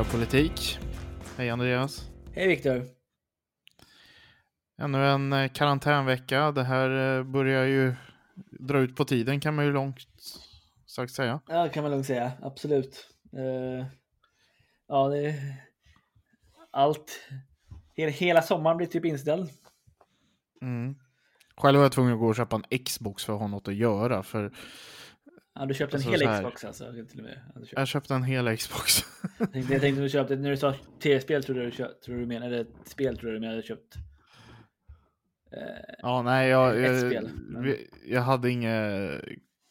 Förklarar politik. Hej Andreas. Hej Viktor. Ännu en eh, karantänvecka. Det här eh, börjar ju dra ut på tiden kan man ju långt sagt säga. Ja, kan man lugnt säga. Absolut. Eh, ja, det... Allt. Hela sommaren blir typ inställd. Mm. Själv var jag tvungen att gå och köpa en Xbox för att ha något att göra. För Ja, du köpte en Alltså, hel Xbox alltså? Till och med. Ja, köpt. jag köpte en hel Xbox. Jag tänkte, tänkte du köpte, när du sa tv-spel tror du, köpt, tror du menade, ett spel tror du menade köpt. Eh, ja, nej, jag, Ett jag, spel, men- jag hade inga,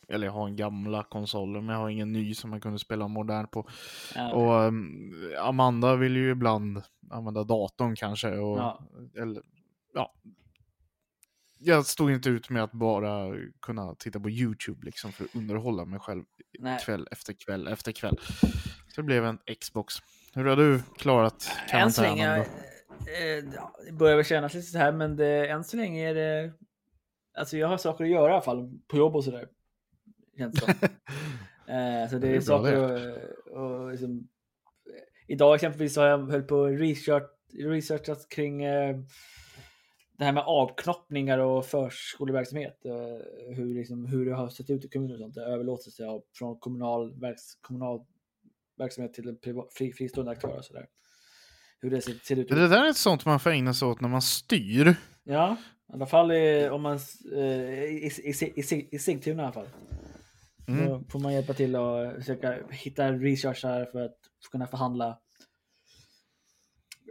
eller jag har en gamla konsoler, men jag har ingen ny som man kunde spela modern på. ja, Och um, Amanda vill ju ibland använda datorn kanske. Och, Ja. Eller, ja. Jag stod inte ut med att bara kunna titta på YouTube liksom för att underhålla mig själv nej. kväll efter kväll efter kväll. Så det blev en Xbox. Hur har du klarat Än så karantänen länge, eh, ja, det börjar väl kännas lite så här, men det, än så länge är det, alltså jag har saker att göra i alla fall, på jobb och sådär. Känns det. Eh, så det Det är, är bra saker och, och liksom, Idag exempelvis har jag höll på research, researchat kring eh, det här med avknoppningar och förskoleverksamhet. Eh, hur, liksom, hur det har sett ut i kommuner och sånt. Överlåtelse av, från kommunal, verks, kommunal verksamhet till en privat, fri, fristående aktör och sådär. Hur det ser, ser ut. Det där är ett sånt man får ägna sig åt när man styr. Ja, i alla fall i, om man, eh, i, i, i, i, Sig- i Sigtuna i alla fall. Mm. Då får man hjälpa till och försöka hitta researchar för att kunna förhandla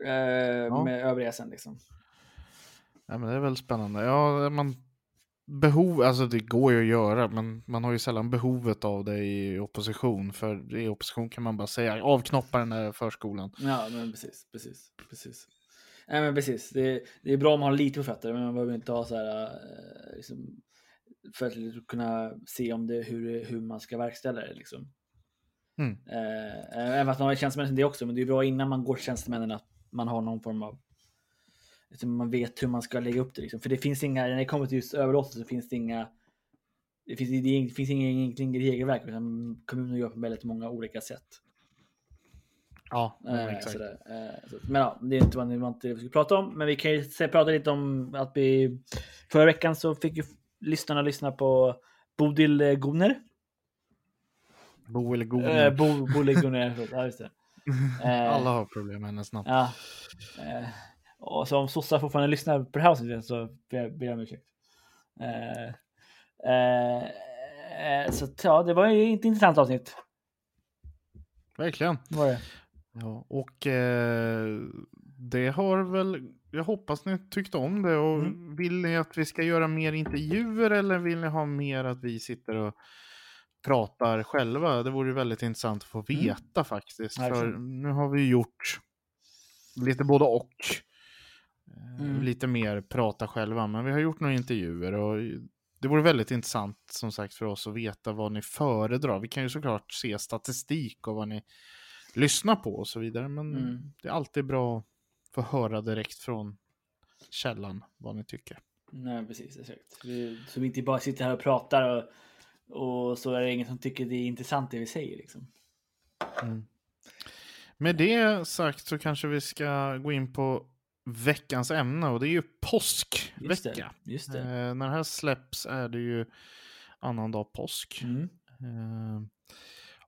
eh, med övriga sen liksom. Ja, men det är väl spännande. Ja, man behov, alltså det går ju att göra, men man har ju sällan behovet av det i opposition. För i opposition kan man bara säga avknoppa den där förskolan. Ja, men precis, precis, precis. Nej, men precis. Det, det är bra om man har lite på fötter, men man behöver inte ha så här eh, liksom, för att kunna se om det, hur, hur man ska verkställa det liksom. Mm. Eh, även fast man har tjänstemän det också, men det är bra innan man går till tjänstemännen att man har någon form av liksom, man vet hur man ska lägga upp det liksom. För det finns inga, när det kommer till just överlåtelse så finns det inga det finns, det, finns enkla regelverk, utan kommuner gör på väldigt många olika sätt. Ja, Eh, exakt. sådär. Eh, så- Men ja, det är inte vad inte vi ska prata om. Men vi kan ju se- prata lite om att vi förra veckan så fick ju lyssnarna lyssna på Bodil eh, Goner. Bo eller god. Eh, Bo, förlåt. ja just det. Eh, Alla har problem med hennes namn. Ja. Och så om sossar fortfarande lyssnar på det här avsnittet så ber jag ber jag om ursäkt. Eh, eh, eh, så ja, det var ju ett intressant avsnitt. Verkligen. Var det? Ja, och eh, det har väl, jag hoppas ni tyckte om det och Mm. vill ni att vi ska göra mer intervjuer eller vill ni ha mer att vi sitter och pratar själva? Det vore väldigt intressant att få Mm. veta faktiskt. För nu har vi gjort lite både och. Eh, Mm. Lite mer prata själva, men vi har gjort några intervjuer och det vore väldigt intressant som sagt för oss att veta vad ni föredrar. Vi kan ju såklart se statistik och vad ni lyssnar på och så vidare, men Mm. det är alltid bra att få höra direkt från källan vad ni tycker. Nej, precis. Exakt. Vi- Så vi inte bara sitter här och pratar och, och så är det ingen som tycker det är intressant det vi säger. Liksom. Med det sagt så kanske vi ska gå in på veckans ämne och det är ju Just påskvecka. det. Just det. Eh, när det här släpps är det ju annandag påsk. Mm. Eh,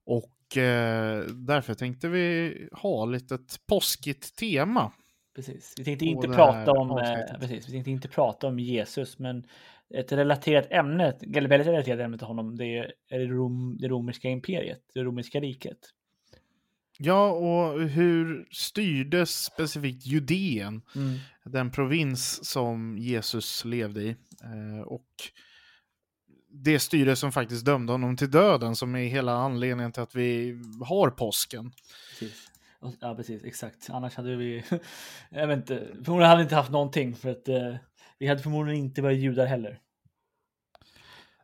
och eh, därför tänkte vi ha lite ett påskigt tema. Precis. Vi tänkte inte prata om, eh, avsnittet. precis, vi tänkte inte prata om Jesus, men ett relaterat ämne, eller väldigt relaterat ämne till honom, det är det, rom, det romerska imperiet, det romerska riket. Ja, och hur styrdes specifikt Judeen, Mm. den provins som Jesus levde i? Eh, och det styre som faktiskt dömde honom till döden, som är hela anledningen till att vi har påsken. Precis. Ja, precis. Exakt. Annars hade vi... Jag vet inte. Förmodligen hade vi inte haft någonting för att eh, vi hade förmodligen inte varit judar heller.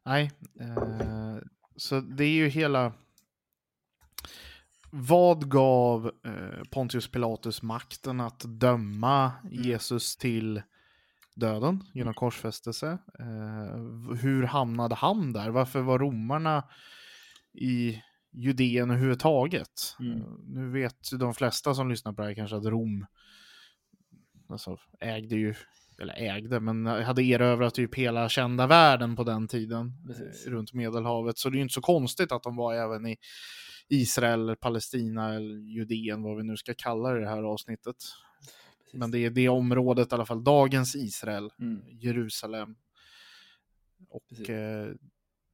Nej, eh, så det är ju hela... Vad gav eh, Pontius Pilatus makten att döma Jesus till döden genom korsfästelse? Eh, hur hamnade han där? Varför var romarna i Judeen överhuvudtaget? Mm. Eh, nu vet ju de flesta som lyssnar på det här kanske att Rom alltså, ägde ju, eller ägde, men hade erövrat typ hela kända världen på den tiden Precis. runt Medelhavet. Så det är ju inte så konstigt att de var även i Israel, Palestina eller Judeen, vad vi nu ska kalla det här avsnittet. Precis. Men det är det området i alla fall, dagens Israel, Mm. Jerusalem. Och eh,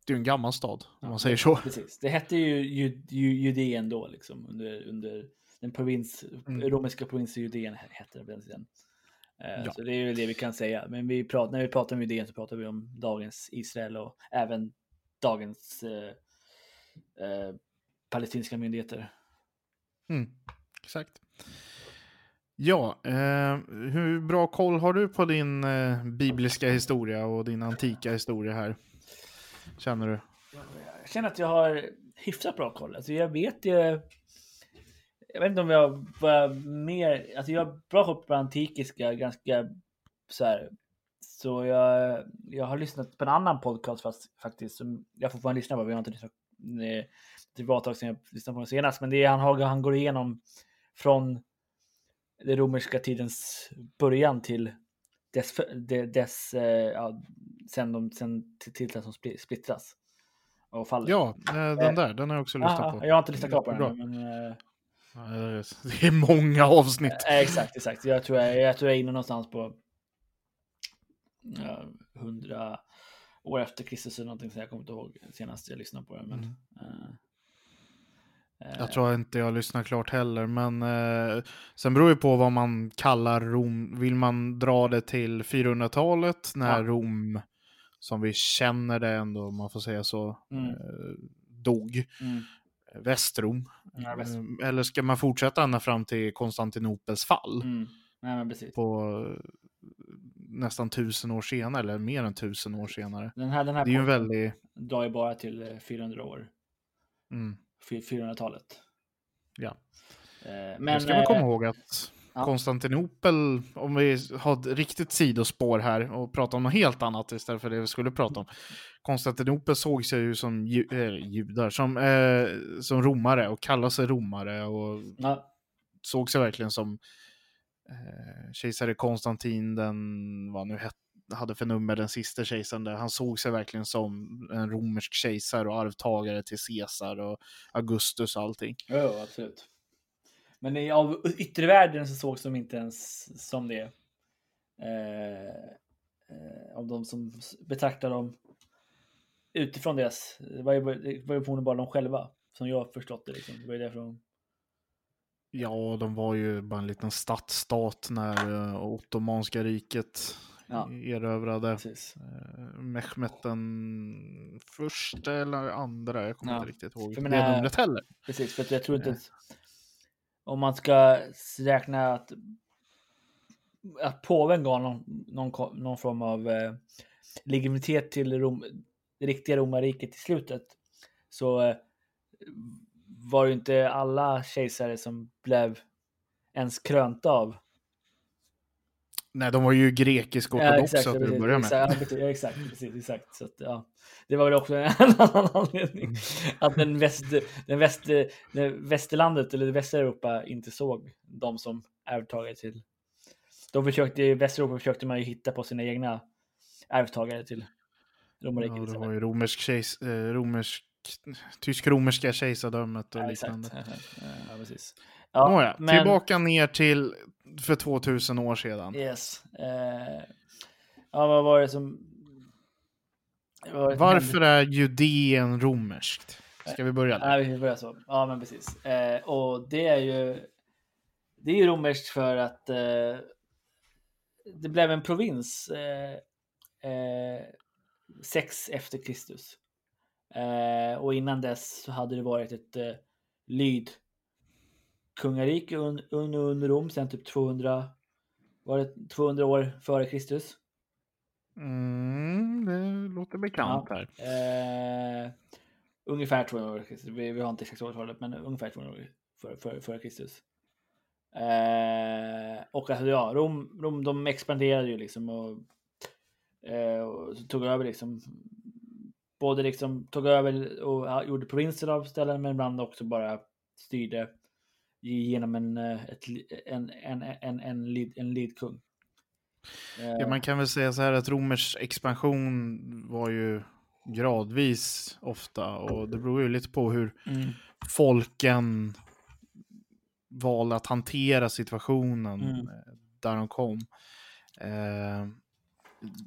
det är en gammal stad, om Ja, man säger så. Precis. Det hette ju Ju- Ju- Judeen då, liksom, under, under den provins, Mm. romerska provinsen Judeen hette det på den tiden. Eh, Ja. Så det är ju det vi kan säga. Men vi pratar, när vi pratar om Judeen så pratar vi om dagens Israel och även dagens eh, eh, palestinska myndigheter. Mm, exakt. Ja, eh, hur bra koll har du på din eh, bibliska historia och din antika historia här? Känner du? Jag känner att jag har hyfsat bra koll. Alltså jag vet ju. Jag vet inte om jag var mer. Alltså jag har bra koll på antikiska ganska så här. Så jag, jag har lyssnat på en annan podcast fast, faktiskt som jag fortfarande lyssnar på. Vi har inte lyssnat. Eh, Det var ett tag sedan jag lyssnade på den senast, men det är han, han går igenom från den romerska tidens början till dess, de- dess eh, ja, sen, de, sen till, till dess de spli- splittras. Och faller. Ja, eh, den där, den har jag också lyssnat Ah, på. Jag har inte lyssnat klart på den. Men, eh, Eh, Det är många avsnitt. eh, exakt, exakt. Jag tror jag, jag tror jag är inne någonstans på ja, 100 år efter Kristus eller någonting. Så jag kommer inte ihåg senast jag lyssnade på den. Men, Mm. Eh, eh, Jag tror inte jag lyssnar klart heller, men eh, sen beror det på vad man kallar Rom. Vill man dra det till 400-talet när Ja. Rom, som vi känner det ändå, om man får säga så, Mm. eh, dog. Mm. Västrom. Ja, väst- Eh, Eller ska man fortsätta ända fram till Konstantinopels fall? Mm. Nej. På eh, nästan tusen år senare, eller mer än tusen år senare. Den här, den här Det är ju en väldigt... drar ju bara till eh, 400 år. Mm, 400-talet. ja. Eh, Men, Men ska man komma eh, ihåg att ja. Konstantinopel, om vi har ett riktigt sidospår här och pratar om något helt annat istället för det vi skulle prata om. Konstantinopel såg sig ju som ju, eh, judar, som, eh, som romare och kallade sig romare och ja, såg sig verkligen som eh, kejsare Konstantin, den, vad nu het, hade för nummer, den sista kejsaren där. Han såg sig verkligen som en romersk kejsare och arvtagare till Caesar och Augustus och allting. Jo, absolut. Men i, av yttervärlden så sågs de inte ens som det. Eh, eh, av de som betraktar dem utifrån deras, det var ju, bara- det var ju förmodligen bara de själva. Som jag förstått det. Liksom. Det var ju därför de, Ja, de var ju bara en liten stadsstat när uh, Ottomanska riket Ja. erövrade precis. uh, Mehmet den första eller andra, jag kommer Ja. inte riktigt ihåg För det numret heller. Precis, för jag tror inte Eh. att om man ska räkna att, att påven gav någon, någon, någon form av eh, legitimitet till Rom, det riktiga romarriket i slutet så eh, var ju inte alla kejsare som blev ens krönta av. Nej, de var ju grekisk-ortodoxa till att börja med. Exakt, ja, ja, exakt, precis, exakt. Så att, ja. Det var väl också en annan anledning. Mm. Att den, väst, den, väst, den västerlandet, eller Västeuropa, inte såg de som arvtagare till... De försökte, I Västeuropa försökte man ju hitta på sina egna arvtagare till romarriket. Ja, det var ju romersk kejs, eh, romersk, tysk-romerska kejsardömet och Ja, liknande. Ja, precis. Nåja, men- tillbaka ner till för 2000 år sedan. Yes. Eh, ja, vad var det som... var det som Varför hände? är Judeen romerskt? Ska vi börja där? Nej, vi börjar så. Ja, men precis. Eh, och det är ju det är ju romerskt för att eh, det blev en provins eh, eh, sex efter Kristus. Eh, och innan dess så hade det varit ett eh, lyd kungarike under un, un Rom sen typ 200 var det 200 år före Kristus. Mm, det låter bekant Ja. här. Eh, ungefär 200 år före Kristus. Vi, vi har inte exakt årtalet, men ungefär 200 år före, före, före Kristus. Eh, och alltså, ja, Rom, Rom de expanderade ju liksom och, eh, och tog över liksom både liksom tog över och gjorde provinser av ställen, men ibland också bara styrde genom en, eh, ett, en, en, en, en, lead, en leadkung. Eh, Ja, man kan väl säga så här att romers expansion var ju gradvis ofta och det beror ju lite på hur mm, folken valde att hantera situationen Mm. eh, där de kom. Eh,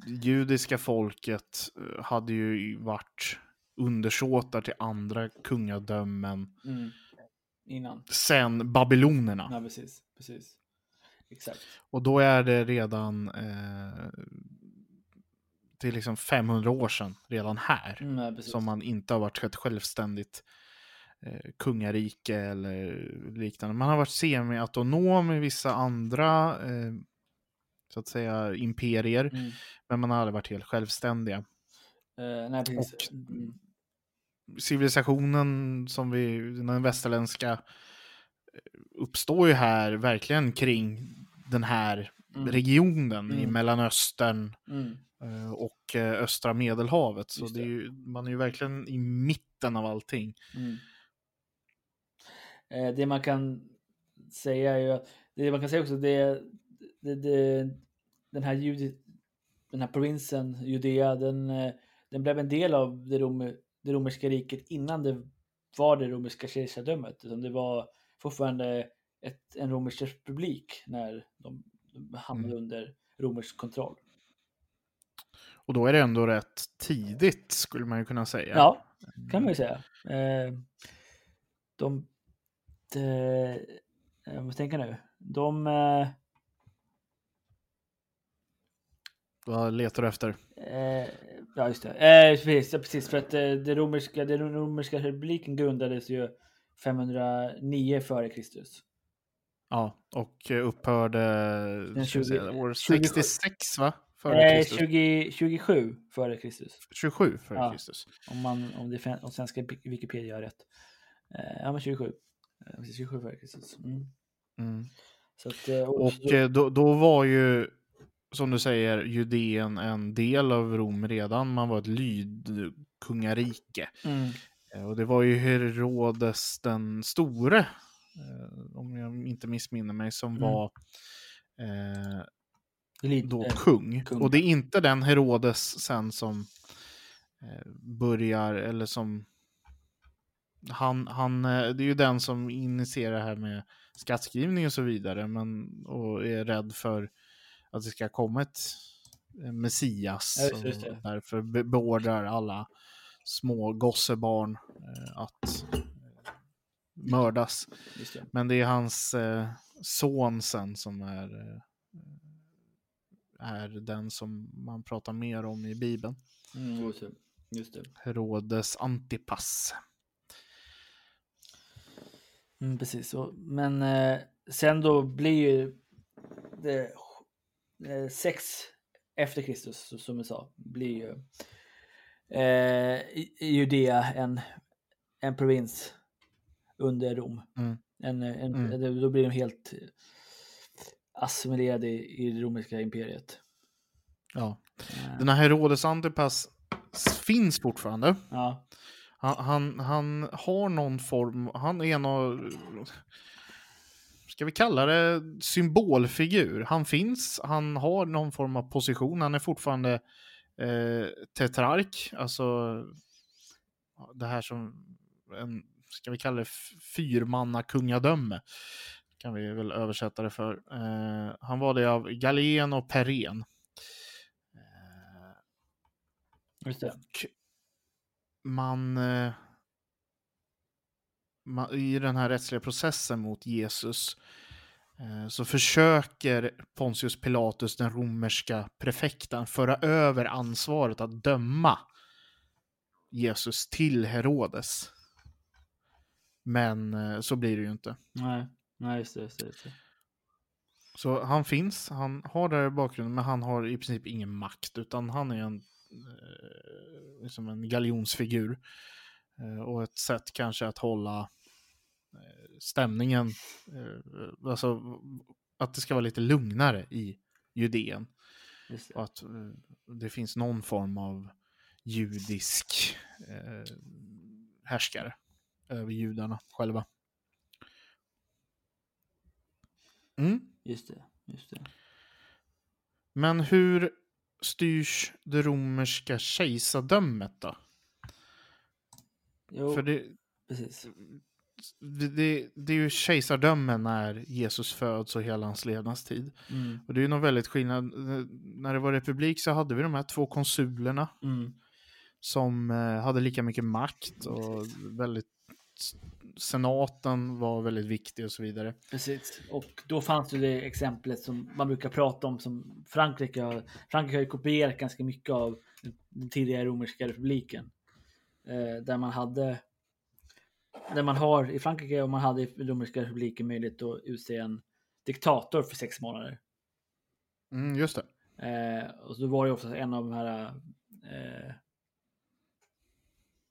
judiska folket eh, hade ju varit undersåtar till andra kungadömen mm, innan. sen babylonerna. Ja, precis. precis. Exakt. Och då är det redan eh, det är liksom 500 år sedan redan här Mm, ja, som man inte har varit ett självständigt eh, kungarike eller liknande. Man har varit semi-autonom i vissa andra eh, så att säga imperier, Mm. men man har aldrig varit helt självständiga. Eh, nej, precis. Och- Mm. Civilisationen som vi, den västerländska eh, uppstår ju här verkligen kring den här Mm. regionen i Mm. Mellanöstern Mm. eh, och östra medelhavet. Så är ju, man är ju verkligen i mitten av allting. Mm. Det man kan säga är ju att det man kan säga också det, det, det den här judi, den här provinsen Judea den, eh, den blev en del av det, rom, det romerska riket innan det var det romerska kejsardömet. Utan det var fortfarande ett, en romersk republik när de hamnade Mm. under romersk kontroll. Och då är det ändå rätt tidigt skulle man ju kunna säga. Ja, kan man ju säga. Eh, de... de jag måste tänka nu. De... Eh, Vad letar du efter? eh, ja, just det. Eh, precis, ja, precis, för att eh, det romerska, den romerska republiken grundades ju 509 före Kristus. Ja, och eh, upphörde Den ska vi 20 säga, år 27. 66 va? Före Eh, Kristus. 20, 27 före Kristus. 27 före Ja. Kristus. Om, man, om, det, om svenska Wikipedia har rätt. Eh, ja, men 27. Eh, precis, 27 före Kristus. Mm. Mm. Att, eh, Och eh, då, då var ju, som du säger, Judeen en del av Rom redan. Man var ett lydkungarike. mm, Eh, Och det var ju Herodes den store, eh, om jag inte missminner mig, som Mm. var eh, lite, då eh, kung. kung. Och det är inte den Herodes sen som eh, börjar, eller som han, han, det är ju den som initierar det här med skattskrivning och så vidare, men och är rädd för att det ska komma ett eh, Messias. Ja, just just därför be- beordrar alla små gossebarn eh, att eh, mördas. Det. Men det är hans son sen som är, är den som man pratar mer om i Bibeln. Mm, just det. Just det. Herodes Antipas. Mm, precis. Så, men eh, sen då blir ju det eh, sex efter Kristus, som vi sa, blir ju eh, Judea en, en provins under Rom. Mm. En, en, Mm. Då blir de helt assimilerade i, i det romerska imperiet. Ja. Eh, Den här Herodes Antipas finns fortfarande. ja. Han, han, han har någon form, han är en av, ska vi kalla det symbolfigur. Han finns, han har någon form av position, han är fortfarande eh, tetrark, alltså det här som en, ska vi kalla det fyrmanna kungadöme. Kan vi väl översätta det för. Eh, han var det av Galen och Peren. Eh, och man... Eh, i den här rättsliga processen mot Jesus eh, så försöker Pontius Pilatus, den romerska prefekten, föra över ansvaret att döma Jesus till Herodes. Men eh, så blir det ju inte. Nej, nej just det. Just det, just det. Så han finns, han har det i bakgrunden, men han har i princip ingen makt, utan han är en, eh, liksom en galjonsfigur. Eh, och ett sätt kanske att hålla eh, stämningen, eh, alltså att det ska vara lite lugnare i Judeen. Och att det finns någon form av judisk eh, härskare över judarna själva. Mm. Just det. Just det. Men hur styrs det romerska kejsardömet då? Jo, För det, precis. det, det, det är ju kejsardöme när Jesus föds och hela hans levnadstid. Mm. Och det är ju någon väldigt skillnad. När det var republik så hade vi de här två konsulerna Mm. som eh, hade lika mycket makt och väldigt senaten var väldigt viktig och så vidare. Precis. Och då fanns det det exemplet som man brukar prata om som Frankrike har. Frankrike har ju kopierat ganska mycket av den tidigare romerska republiken. Eh, där man hade där man har i Frankrike och man hade i romerska republiken möjlighet att utse en diktator för sex månader. Mm, just det. Eh, och så var det ofta en av de här eh,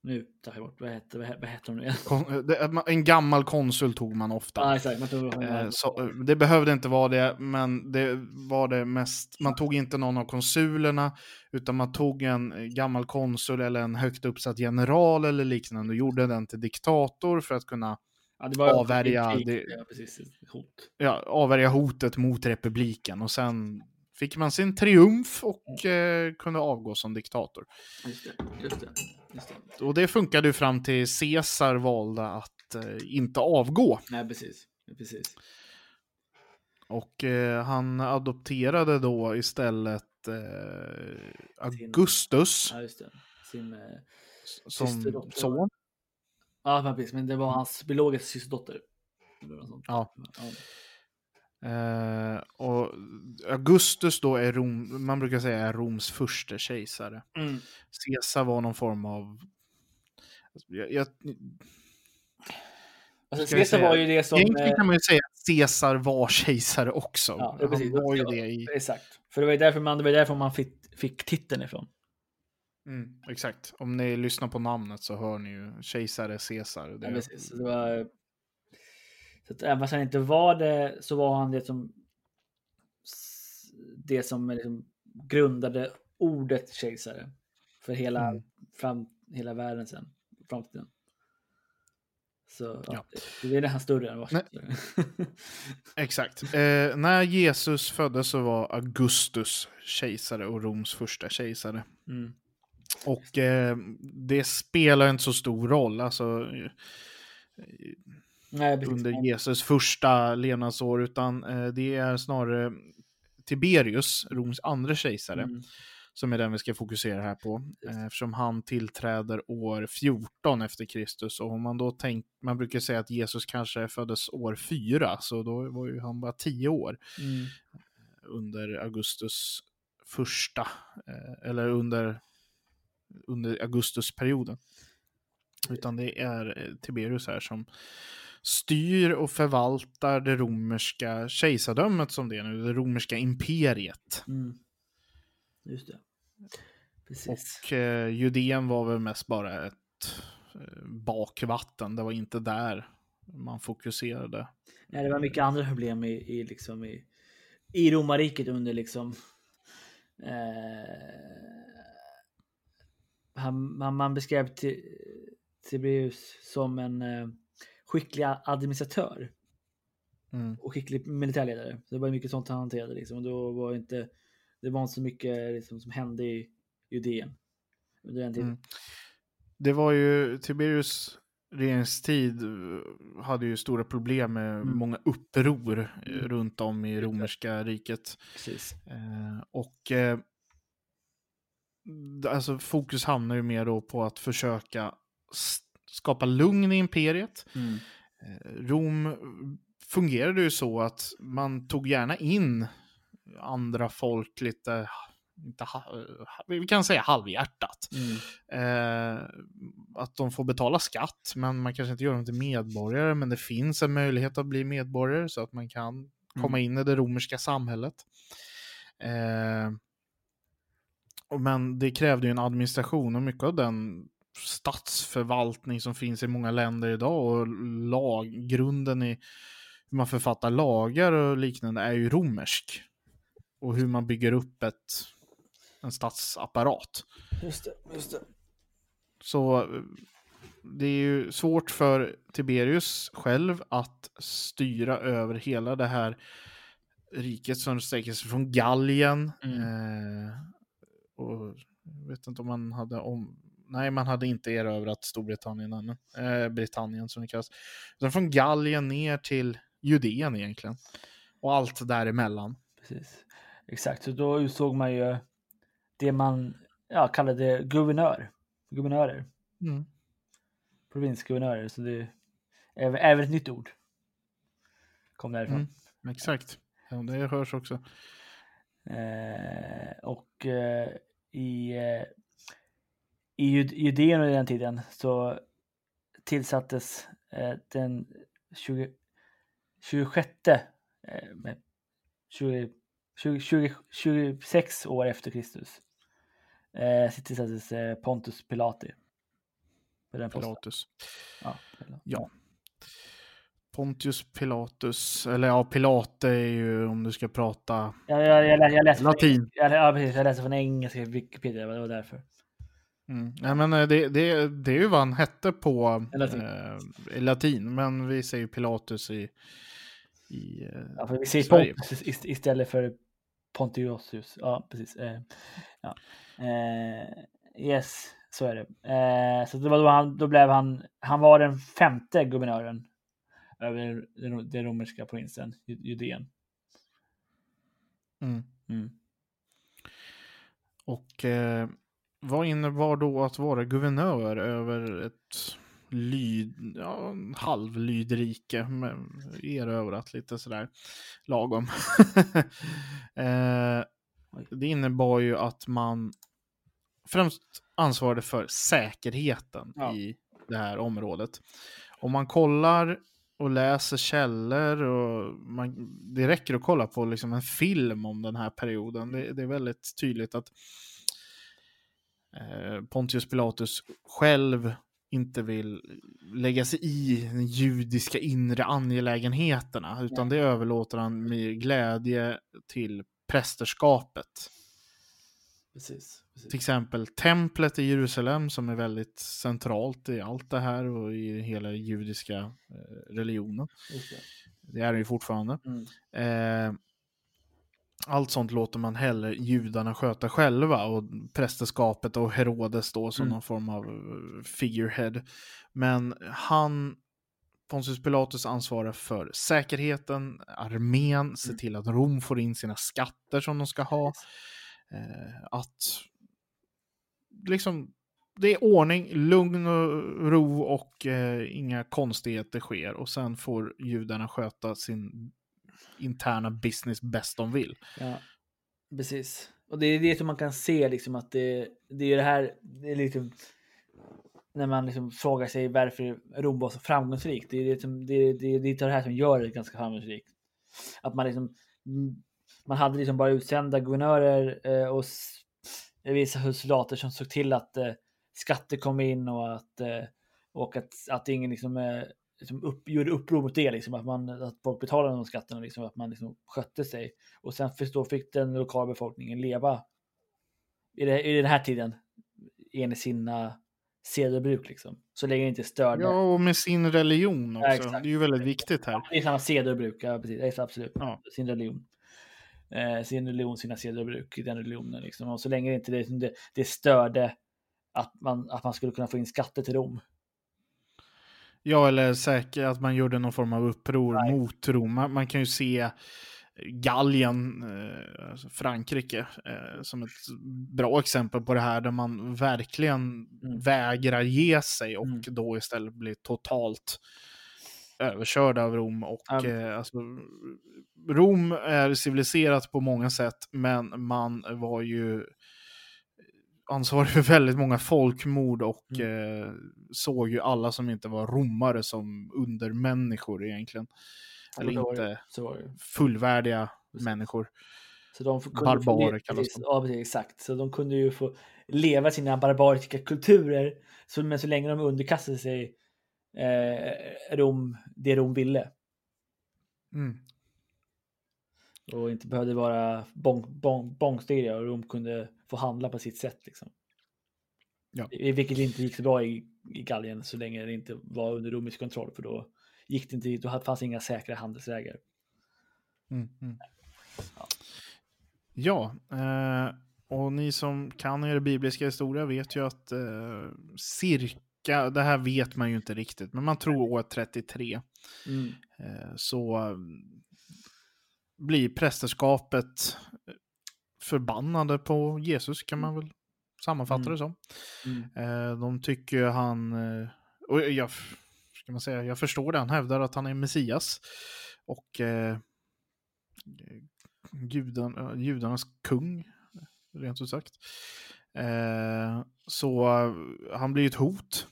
nu tar jag bort, vad heter, vad he- vad heter de nu igen? Kon- det- En gammal konsul tog man ofta. Ja, exakt. Man tog, Eh, Så, eh, det behövde inte vara det, men det var det mest. Man tog inte någon av konsulerna, utan man tog en eh, gammal konsul eller en högt uppsatt general eller liknande och gjorde den till diktator för att kunna ja, det avvärja det- ja, precis, hot. ja, avvärja hotet mot republiken. Och sen fick man sin triumf och eh, kunde avgå som diktator. Just det, just det. Just det. Och det funkade ju fram till Caesar valde att eh, inte avgå. Nej, precis. Precis. Och eh, han adopterade då istället eh, Augustus Ja, just det. Sin, eh, som son. ja, men precis. Men det var hans biologiska systerdotter. Ja. Ja. Eh, och Augustus då är Rom, man brukar säga är Roms första kejsare. Mm. Caesar var någon form av... Jag, jag, Alltså, Caesar var ju det som... egentligen eh, kan man ju säga att Caesar var kejsare också. Ja, ja, precis. Han var ju det i... Exakt. För det var ju därför man, det var därför man fick, fick titeln ifrån. Mm, exakt. Om ni lyssnar på namnet så hör ni ju kejsare Caesar. Det, Ja, precis. Det var... Så att även fast han inte var det så var han det som det som liksom grundade ordet kejsare för hela, Mm. fram, hela världen sen. Framtiden. Så ja. Det är nästan större än Washington. Exakt. Eh, när Jesus föddes så var Augustus kejsare och Roms första kejsare. mm. Och eh, det spelar inte så stor roll. Alltså, eh, Nej, under Jesus första levnadsår, utan eh, det är snarare Tiberius, Roms andra kejsare, Mm. som är den vi ska fokusera här på. Eh, eftersom han tillträder år 14 efter Kristus. Och om man då tänker, man brukar säga att Jesus kanske föddes år 4, så då var ju han bara 10 år Mm. under Augustus första, eh, eller under, under Augustusperioden. Utan det är eh, Tiberius här som styr och förvaltar det romerska kejsardömet som det är nu, det romerska imperiet. Mm. Just det. Precis. Och eh, Judeen var väl mest bara ett eh, bakvatten, det var inte där man fokuserade. Nej, det var mycket andra problem i, i, liksom i, i romarriket under liksom eh, han, man, man beskrev Ti- Tiberius som en eh, skicklig administratör Mm. och skicklig militärledare. Så det var mycket sånt han hanterade liksom. Och då var inte, det var inte så mycket liksom, som hände i Judeen under den tiden. Mm. Det var ju Tiberius regeringstid eh, hade ju stora problem med Mm. många uppror eh, Mm. runt om i romerska riket. Eh, och eh, alltså fokus hamnar ju mer då på att försöka skapa lugn i imperiet. Mm. Eh, Rom fungerade ju så att man tog gärna in andra folk lite, inte, ha- vi kan säga halvhjärtat. Mm. Eh, att de får betala skatt, men man kanske inte gör dem till medborgare, men det finns en möjlighet att bli medborgare så att man kan komma in i det romerska samhället. Eh, men det krävde ju en administration och mycket av den statsförvaltning som finns i många länder idag och lag, grunden i hur man författar lagar och liknande är ju romersk. Och hur man bygger upp ett, en statsapparat. Just det, just det. Så det är ju svårt för Tiberius själv att styra över hela det här riket som sträcker sig från Gallien. Mm. Eh, och jag vet inte om man hade om... Nej, man hade inte erövrat Storbritannien ännu. Eh, Britannien som det kallas. Utan från Gallien ner till Judeen egentligen. Och allt däremellan. Precis. Exakt, så då utsåg man ju det man ja, kallade guvernör. Guvernörer. Mm. Provinsguvernörer. Så det är även, även ett nytt ord. Kom därifrån. Mm. Exakt. Ja, det hörs också. Eh, och eh, i, eh, i Jud- Judeen under den tiden så tillsattes eh, den 20, 26 eh, med 20, 20, 20, 26 år efter Kristus eh, tillsattes eh, Pontus Pilati. Pilatus. Ja, Pilatus. Ja. Pontius Pilatus, eller ja, Pilate är ju om du ska prata Jag, jag, jag, jag, läste från, latin. jag, ja, precis, jag läste från engelska Wikipedia, det var därför. Mm. Nej, men eh, det, det, det är ju vad han hette på latin. eh, latin, men vi säger Pilatus i, i eh, Ja, för vi säger Sverige. Pontus ist- istället för Pontius. Ja, precis. Eh, ja. Eh, yes, så är det. Eh, så det var då, han, då blev han, han var den femte guvernören över den, den romerska provinsen, Ju- Judeen. Mm. Mm. Och eh, vad innebar då att vara guvernör över ett lyd, ja, en halvlydrike, men erövrat lite sådär lagom. eh, det innebar ju att man främst ansvarade för säkerheten Ja. i det här området. Om man kollar och läser källor och man, det räcker att kolla på liksom en film om den här perioden. Det, det är väldigt tydligt att Pontius Pilatus själv inte vill lägga sig i de judiska inre angelägenheterna, utan det överlåter han med glädje till prästerskapet. Precis. Till precis. exempel templet i Jerusalem som är väldigt centralt i allt det här och i hela judiska eh, religionen. Det. Det är det ju fortfarande. Mm. Eh, allt sånt låter man hellre judarna sköta själva och prästerskapet och Herodes då som Mm. någon form av eh, figurehead. Men han, Pontius Pilatus ansvarar för säkerheten, armén, Mm. till att Rom får in sina skatter som de ska ha. Eh, att liksom det är ordning, lugn och ro och eh, inga konstigheter sker. Och sen får judarna sköta sin interna business bäst de vill. Ja, precis. Och det är det som man kan se liksom att det, det är det här, det är liksom när man liksom frågar sig varför Rom var så framgångsrikt. Det är det, som, det, det, det, är det här som gör det ganska framgångsrikt. Att man liksom, mm, man hade liksom bara utsända guvernörer eh, och vissa soldater som såg till att eh, skatter kom in och att, eh, och att, att ingen liksom, eh, liksom upp, gjorde uppror mot det, liksom, att, man, att folk betalade de skatterna, liksom, att man liksom skötte sig. Och sen då fick den lokala befolkningen leva i, det, i den här tiden enligt sina sed och bruk. Liksom. Så länge det inte störde. Ja, och med sin religion också. Ja, det är ju väldigt viktigt här. Det är samma seder och bruk, ja, precis. Ja, absolut. Ja. Sin religion. Eh, sin religion, sina seder och bruk i den religionen. Liksom. Och så länge det inte det, det, det störde att man, att man skulle kunna få in skatter till Rom. Ja, eller säkert att man gjorde någon form av uppror Nej. mot Rom. Man, kan ju se Gallien, eh, alltså Frankrike, eh, som ett bra exempel på det här, där man verkligen Mm. vägrar ge sig och Mm. då istället blir totalt överkörd av Rom. Och, Ja. eh, alltså, Rom är civiliserat på många sätt, men man var ju ansvarig för väldigt många folkmord och eh, såg ju alla som inte var romare som undermänniskor egentligen. Eller Ja, det- inte fullvärdiga Precis. människor. Så de kunde Barbarer kallas de. Ja, precis, exakt. Så de kunde ju få leva sina barbariska kulturer. Så, men så länge de underkastade sig eh, Rom, det Rom ville. Mm. Och inte behövde vara bång, bång, bångstyriga och Rom kunde få handla på sitt sätt. Liksom. Ja. Vilket inte gick så bra i, i Gallien så länge det inte var under romersk kontroll. För då gick det inte, då fanns inga säkra handelsvägar. Mm, mm. Ja. Ja, eh, och ni som kan er bibliska historia vet ju att eh, cirka, det här vet man ju inte riktigt, men man tror år 33 Mm. eh, så blir prästerskapet förbannade på Jesus kan man väl sammanfatta Mm. det som. Mm. Eh, de tycker han, eh, och jag, ska man säga, jag förstår det, han hävdar att han är Messias. Och eh, judan, eh, judarnas kung, rent ut sagt. Eh, så eh, han blir ett hot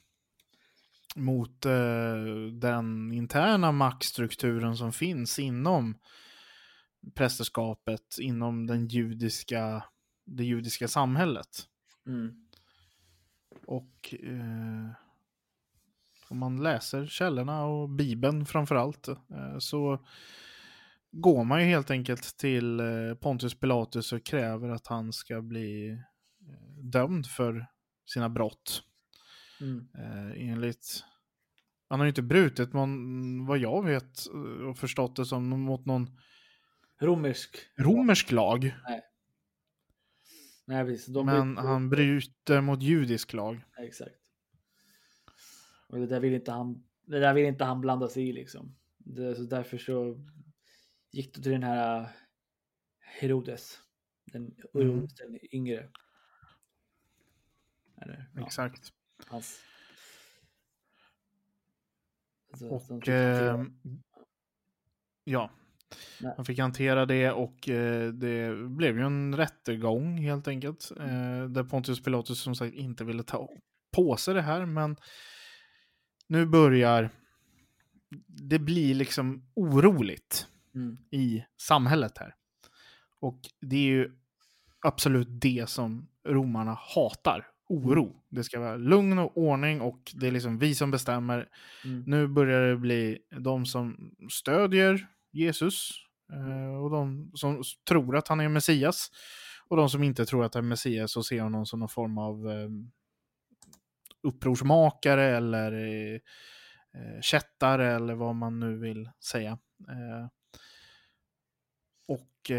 mot eh, den interna maktstrukturen som finns inom prästerskapet, inom den judiska, det judiska samhället. Mm. Och eh, om man läser källorna och Bibeln framför allt eh, så går man ju helt enkelt till eh, Pontius Pilatus och kräver att han ska bli eh, dömd för sina brott. Mm. Eh, enligt... Han har ju inte brutit någon, vad jag vet eh, och förstått det som, mot någon Romersk. romersk lag. Nej, precis. De Men bryter- han bryter mot judisk lag. Exakt. Och det där vill inte han, det där vill inte han blanda sig i liksom. Det, så därför så gick det till den här Herodes. Den, Mm. Den yngre. Eller, ja, Exakt. hans. Alltså, Och eh, ja, Nej. han fick hantera det och eh, det blev ju en rättegång helt enkelt. Eh, där Pontius Pilatus som sagt inte ville ta på sig det här, men nu börjar det bli liksom oroligt Mm. i samhället här. Och det är ju absolut det som romarna hatar. Oro. Det ska vara lugn och ordning och det är liksom vi som bestämmer. Mm. Nu börjar det bli de som stödjer Jesus eh, och de som tror att han är Messias. Och de som inte tror att han är Messias och ser honom som någon form av ehm, upprorsmakare eller eh, eh, kättare eller vad man nu vill säga. Och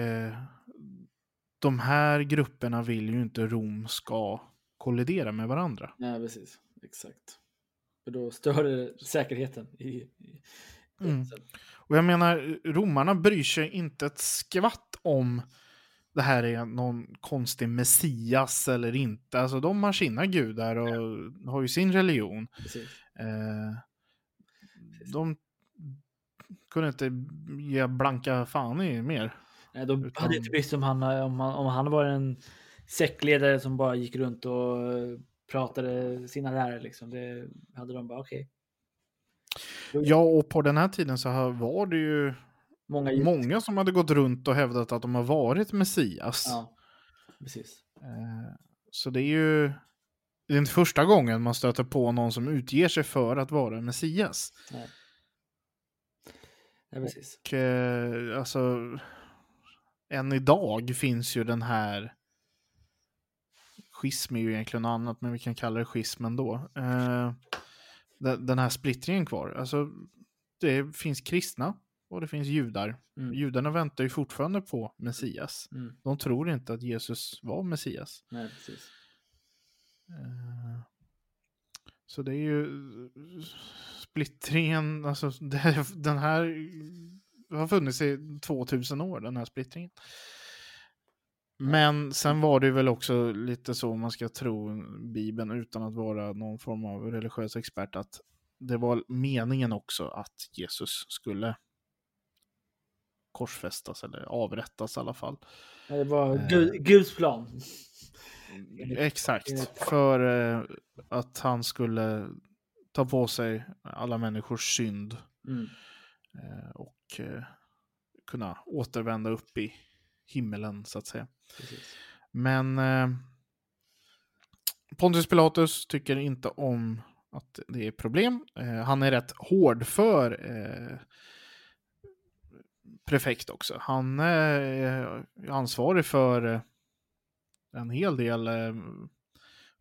de här grupperna vill ju inte Rom ska kollidera med varandra. Nej, precis. Exakt. För då stör det säkerheten i, i Mm. Och jag menar, romarna bryr sig inte ett skvatt om det här är någon konstig messias eller inte. Alltså de har sina gudar och har ju sin religion. Eh, de kunde inte ge blanka fan i mer. Nej, de Utan- hade inte brytt sig om han, om han, om han var en sektledare som bara gick runt och pratade sina lärare liksom. Det hade de bara okej. Ja, och på den här tiden så här var det ju Många, många som hade gått runt och hävdat att de har varit Messias. Ja, precis. Eh, Så det är ju det är inte första gången man stöter på någon som utger sig för att vara Messias. Nej. Ja, precis. Och eh, alltså, än idag finns ju den här schism är ju egentligen något annat, men vi kan kalla det schism ändå. Eh, den, här splittringen kvar. Alltså, det finns kristna och det finns judar. Mm. Judarna väntar ju fortfarande på Messias. Mm. De tror inte att Jesus var Messias. Nej, precis. Eh, Så det är ju splittringen, alltså den här har funnits i 2000 år, den här splittringen. Men sen var det väl också lite så, om man ska tro Bibeln utan att vara någon form av religiös expert, att det var meningen också att Jesus skulle korsfästas eller avrättas i alla fall. Det var Eh. Gud, Guds plan. Exakt, enligt- för eh, att han skulle ta på sig alla människors synd Mm. eh, och eh, kunna återvända upp i himmelen så att säga. Precis. Men eh, Pontius Pilatus tycker inte om att det är problem. Eh, han är rätt hård för eh, prefekt också. Han eh, är ansvarig för eh, en hel del eh,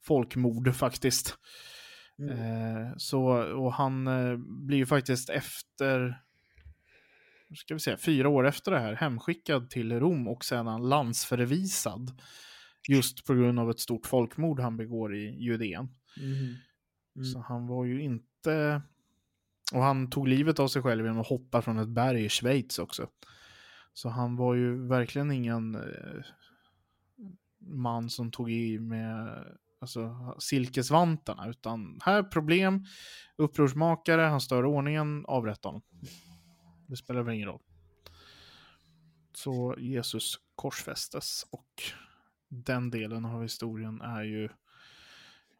folkmord faktiskt. Mm. Så, och han blir ju faktiskt efter, ska vi säga, fyra år efter det här hemskickad till Rom och sedan landsförvisad. Just på grund av ett stort folkmord han begår i Judeen. Mhm. Mm. Så han var ju inte... Och han tog livet av sig själv genom att hoppa från ett berg i Schweiz också. Så han var ju verkligen ingen eh, man som tog i med alltså, silkesvantarna. Utan här problem, upprorsmakare, han stör ordningen, avrätta honom. Det spelar väl ingen roll. Så Jesus korsfästes och den delen av historien är ju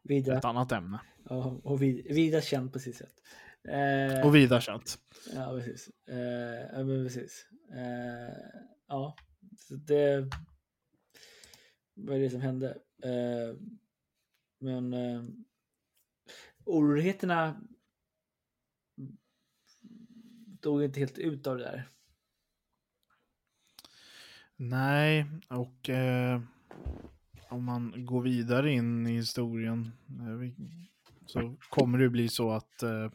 Vida, ett annat ämne. ja, och vid, vida känd på sitt sätt. Eh, Och vida känt. Ja, precis. Eh, ja, men precis. Eh, ja, så det var det som hände. Eh, men eh, oroligheterna dog inte helt ut av det där. Nej, och eh, om man går vidare in i historien eh, så kommer det bli så att eh,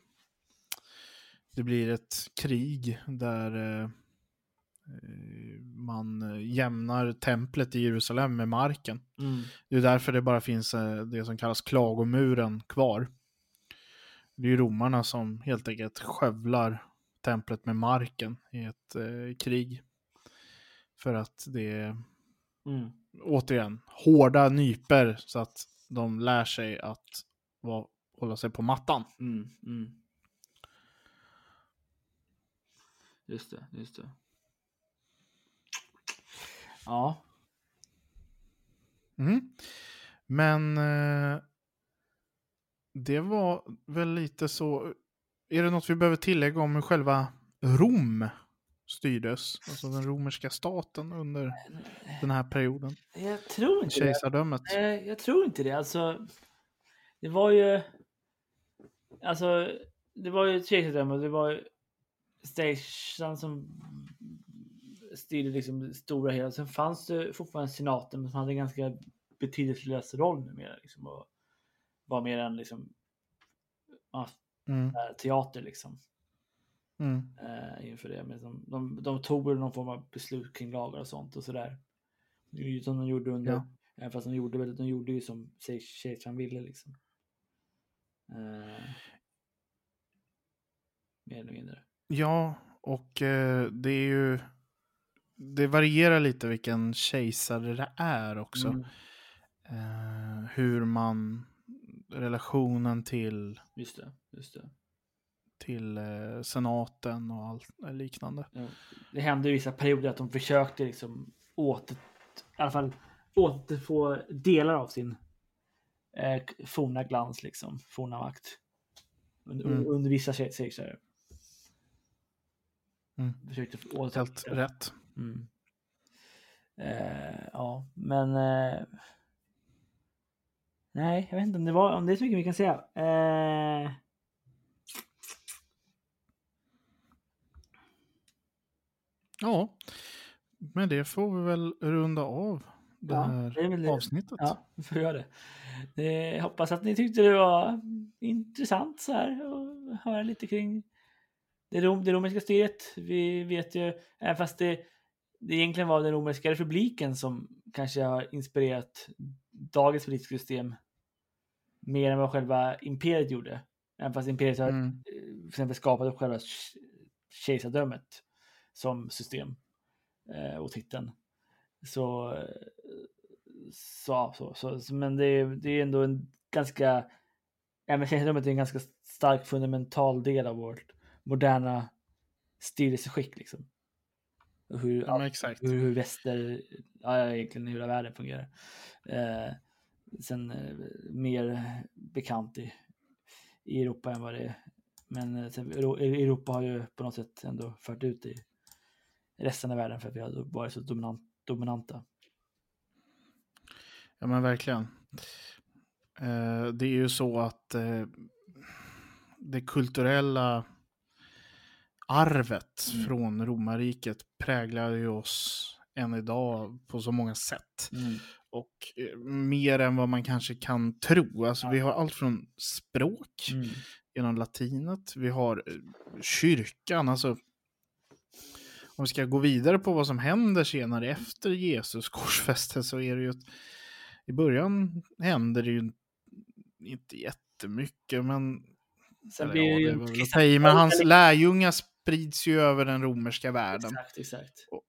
det blir ett krig där eh, man jämnar templet i Jerusalem med marken. Det är därför det bara finns eh, det som kallas klagomuren kvar. Det är ju romarna som helt enkelt skövlar templet med marken i ett eh, krig. För att det är, Mm. återigen, hårda nyper så att de lär sig att vara, hålla sig på mattan. Mm. Mm. Just det, just det. Ja, Mm. Men eh, det var väl lite så. Är det något vi behöver tillägga om hur själva Rom styrdes? Alltså den romerska staten under den här perioden. jag tror inte det. Kejsardömet. Nej, jag tror inte det. Alltså, det var ju... Alltså, det var ju kejsardömet. Det var ju Station som styrde liksom det stora hela. Sen fanns det fortfarande senaten men som hade en ganska betydelselös roll numera. Liksom, och var mer än liksom, ja, Mm, teater liksom. mm, eh, inför det. Men de, de, de tog någon form av beslut kring lagar och sånt och sådär. Som de gjorde under, Ja. även fast de gjorde de gjorde ju som kejsaren ville liksom. Eh, mer eller mindre. Ja, och eh, det är ju... Det varierar lite vilken kejsare det är också. Mm, Eh, hur man... Relationen till, just det, just det. till eh, senaten och allt liknande. Ja, Det hände i vissa perioder att de försökte liksom åter, i alla fall återfå delar av sin eh, forna glans liksom, forna makt. Under, Mm. under vissa kejsare. Mm. Försökte få åter... Helt rätt. Mm. Eh, ja, men... Eh, nej, jag vet inte om det, var, om det är så mycket vi kan säga. Eh, Ja, men det får vi väl runda av det Ja, här det det. avsnittet. ja, vi får göra det. det. Jag hoppas att ni tyckte det var intressant så här och höra lite kring det, rom, det romerska styret. Vi vet ju, även fast det, det egentligen var den romerska republiken som kanske har inspirerat dagens politiska system mer än vad själva imperiet gjorde. Även fast imperiet har Mm. eh, till exempel skapade själva ke- kejsardömet. som system eh, och titeln. Så, eh, så, så, så, men det är, det är ändå en ganska, även känslorummet är en ganska stark fundamental del av vårt moderna styrelseskick liksom. Hur, Ja, hur, hur väster, ja egentligen hela världen fungerar. Eh, sen eh, mer bekant i, i Europa än vad det är. Men eh, sen, Euro- Europa har ju på något sätt ändå fört ut i resten av världen för att vi har varit så dominant, dominanta. Ja men verkligen. Eh, det är ju så att det kulturella arvet Mm. från romarriket präglar ju oss än idag på så många sätt. Och eh, mer än vad man kanske kan tro. Alltså vi har allt från språk Mm. genom latinet. Vi har eh, kyrkan, alltså om vi ska gå vidare på vad som händer senare efter Jesus korsfästelse så är det ju att i början händer det ju inte jättemycket, men Sen blir ja, ju det i, men hans lärjungar sprids ju över den romerska världen Exakt, exakt. och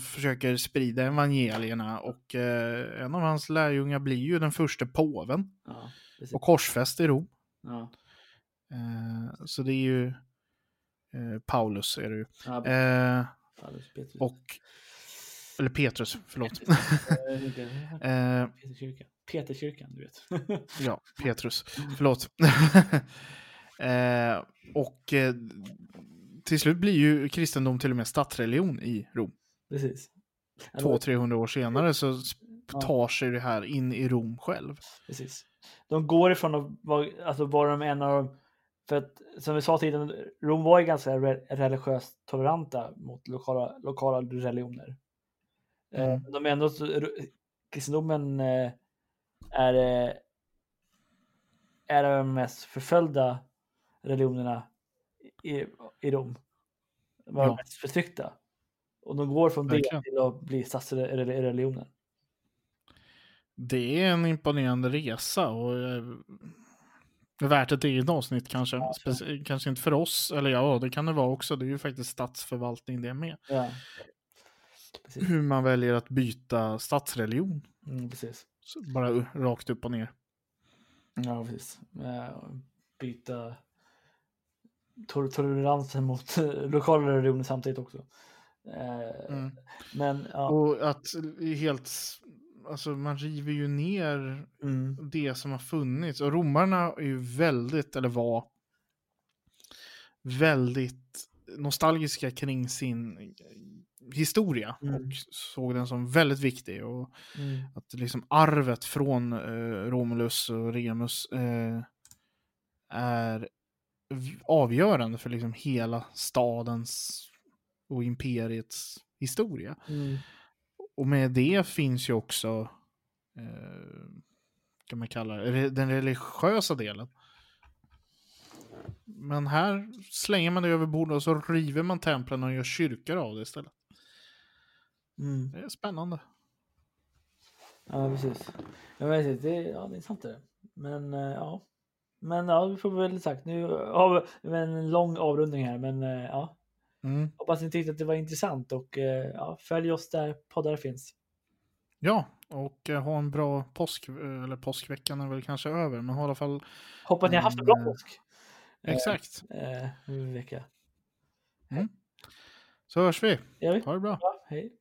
försöker sprida evangelierna och eh, en av hans lärjungar blir ju den första påven Ja, och korsfäst i Rom. Ja, Eh, så det är ju eh, Paulus är det ju. ja, Eh, Paulus, Petrus. och, eller Petrus, förlåt. Eh, eh, Peterskyrkan. Peterskyrkan, du vet. ja, Petrus, förlåt. eh, och till slut blir ju kristendom till och med statsreligion i Rom. Precis. Ja, 200-300 år senare så tar sig det här in i Rom själv. Precis. De går ifrån att vara, alltså vara de en av de, för att som vi sa tidigare, Rom var ju ganska re, religiöst toleranta mot lokala, lokala religioner. Eh, Mm. De är ändå, kristendomen eh, är, eh, är de mest förföljda religionerna i, i Rom. Var Ja. de mest förtryckta. Och de går från Verkligen. det till att bli statsreligionen. Det är en imponerande resa och eh, värt ett eget avsnitt kanske. Ja, kanske inte för oss, eller ja, det kan det vara också. Det är ju faktiskt statsförvaltning det med. Ja. Hur man väljer att byta statsreligion. Mm, precis. Så bara rakt upp och ner. Ja, precis. Eh, Byta tol- toleransen mot lokala religioner samtidigt också. Eh, Mm. Men ja, Och att helt, alltså man river ju ner mm, det som har funnits. Och romarna är ju väldigt, eller var, väldigt nostalgiska kring sin historia Mm. och såg den som väldigt viktig. Och mm, att liksom arvet från eh, Romulus och Remus eh, är avgörande för liksom hela stadens och imperiets historia. mm, Och med det finns ju också, eh, kan man kalla det, den religiösa delen. Men här slänger man det över bordet och så river man templen och gör kyrkor av det istället. mm. Det är spännande. Ja, precis. Ja, precis. Det, ja, det är sant det. Men eh, ja. Men ja, vi får väl sagt. Nu har vi en lång avrundning här, men eh, ja. Mm. Hoppas ni tyckte att det var intressant och eh, ja, följ oss där poddar finns. Ja, och eh, ha en bra påsk, eh, eller påskveckan är väl kanske över, men ha i alla fall, Hoppas ni har haft en bra Mm. påsk. Exakt. Eh, vecka. Så hörs vi. Gör vi? Ha det bra. Ja, hej.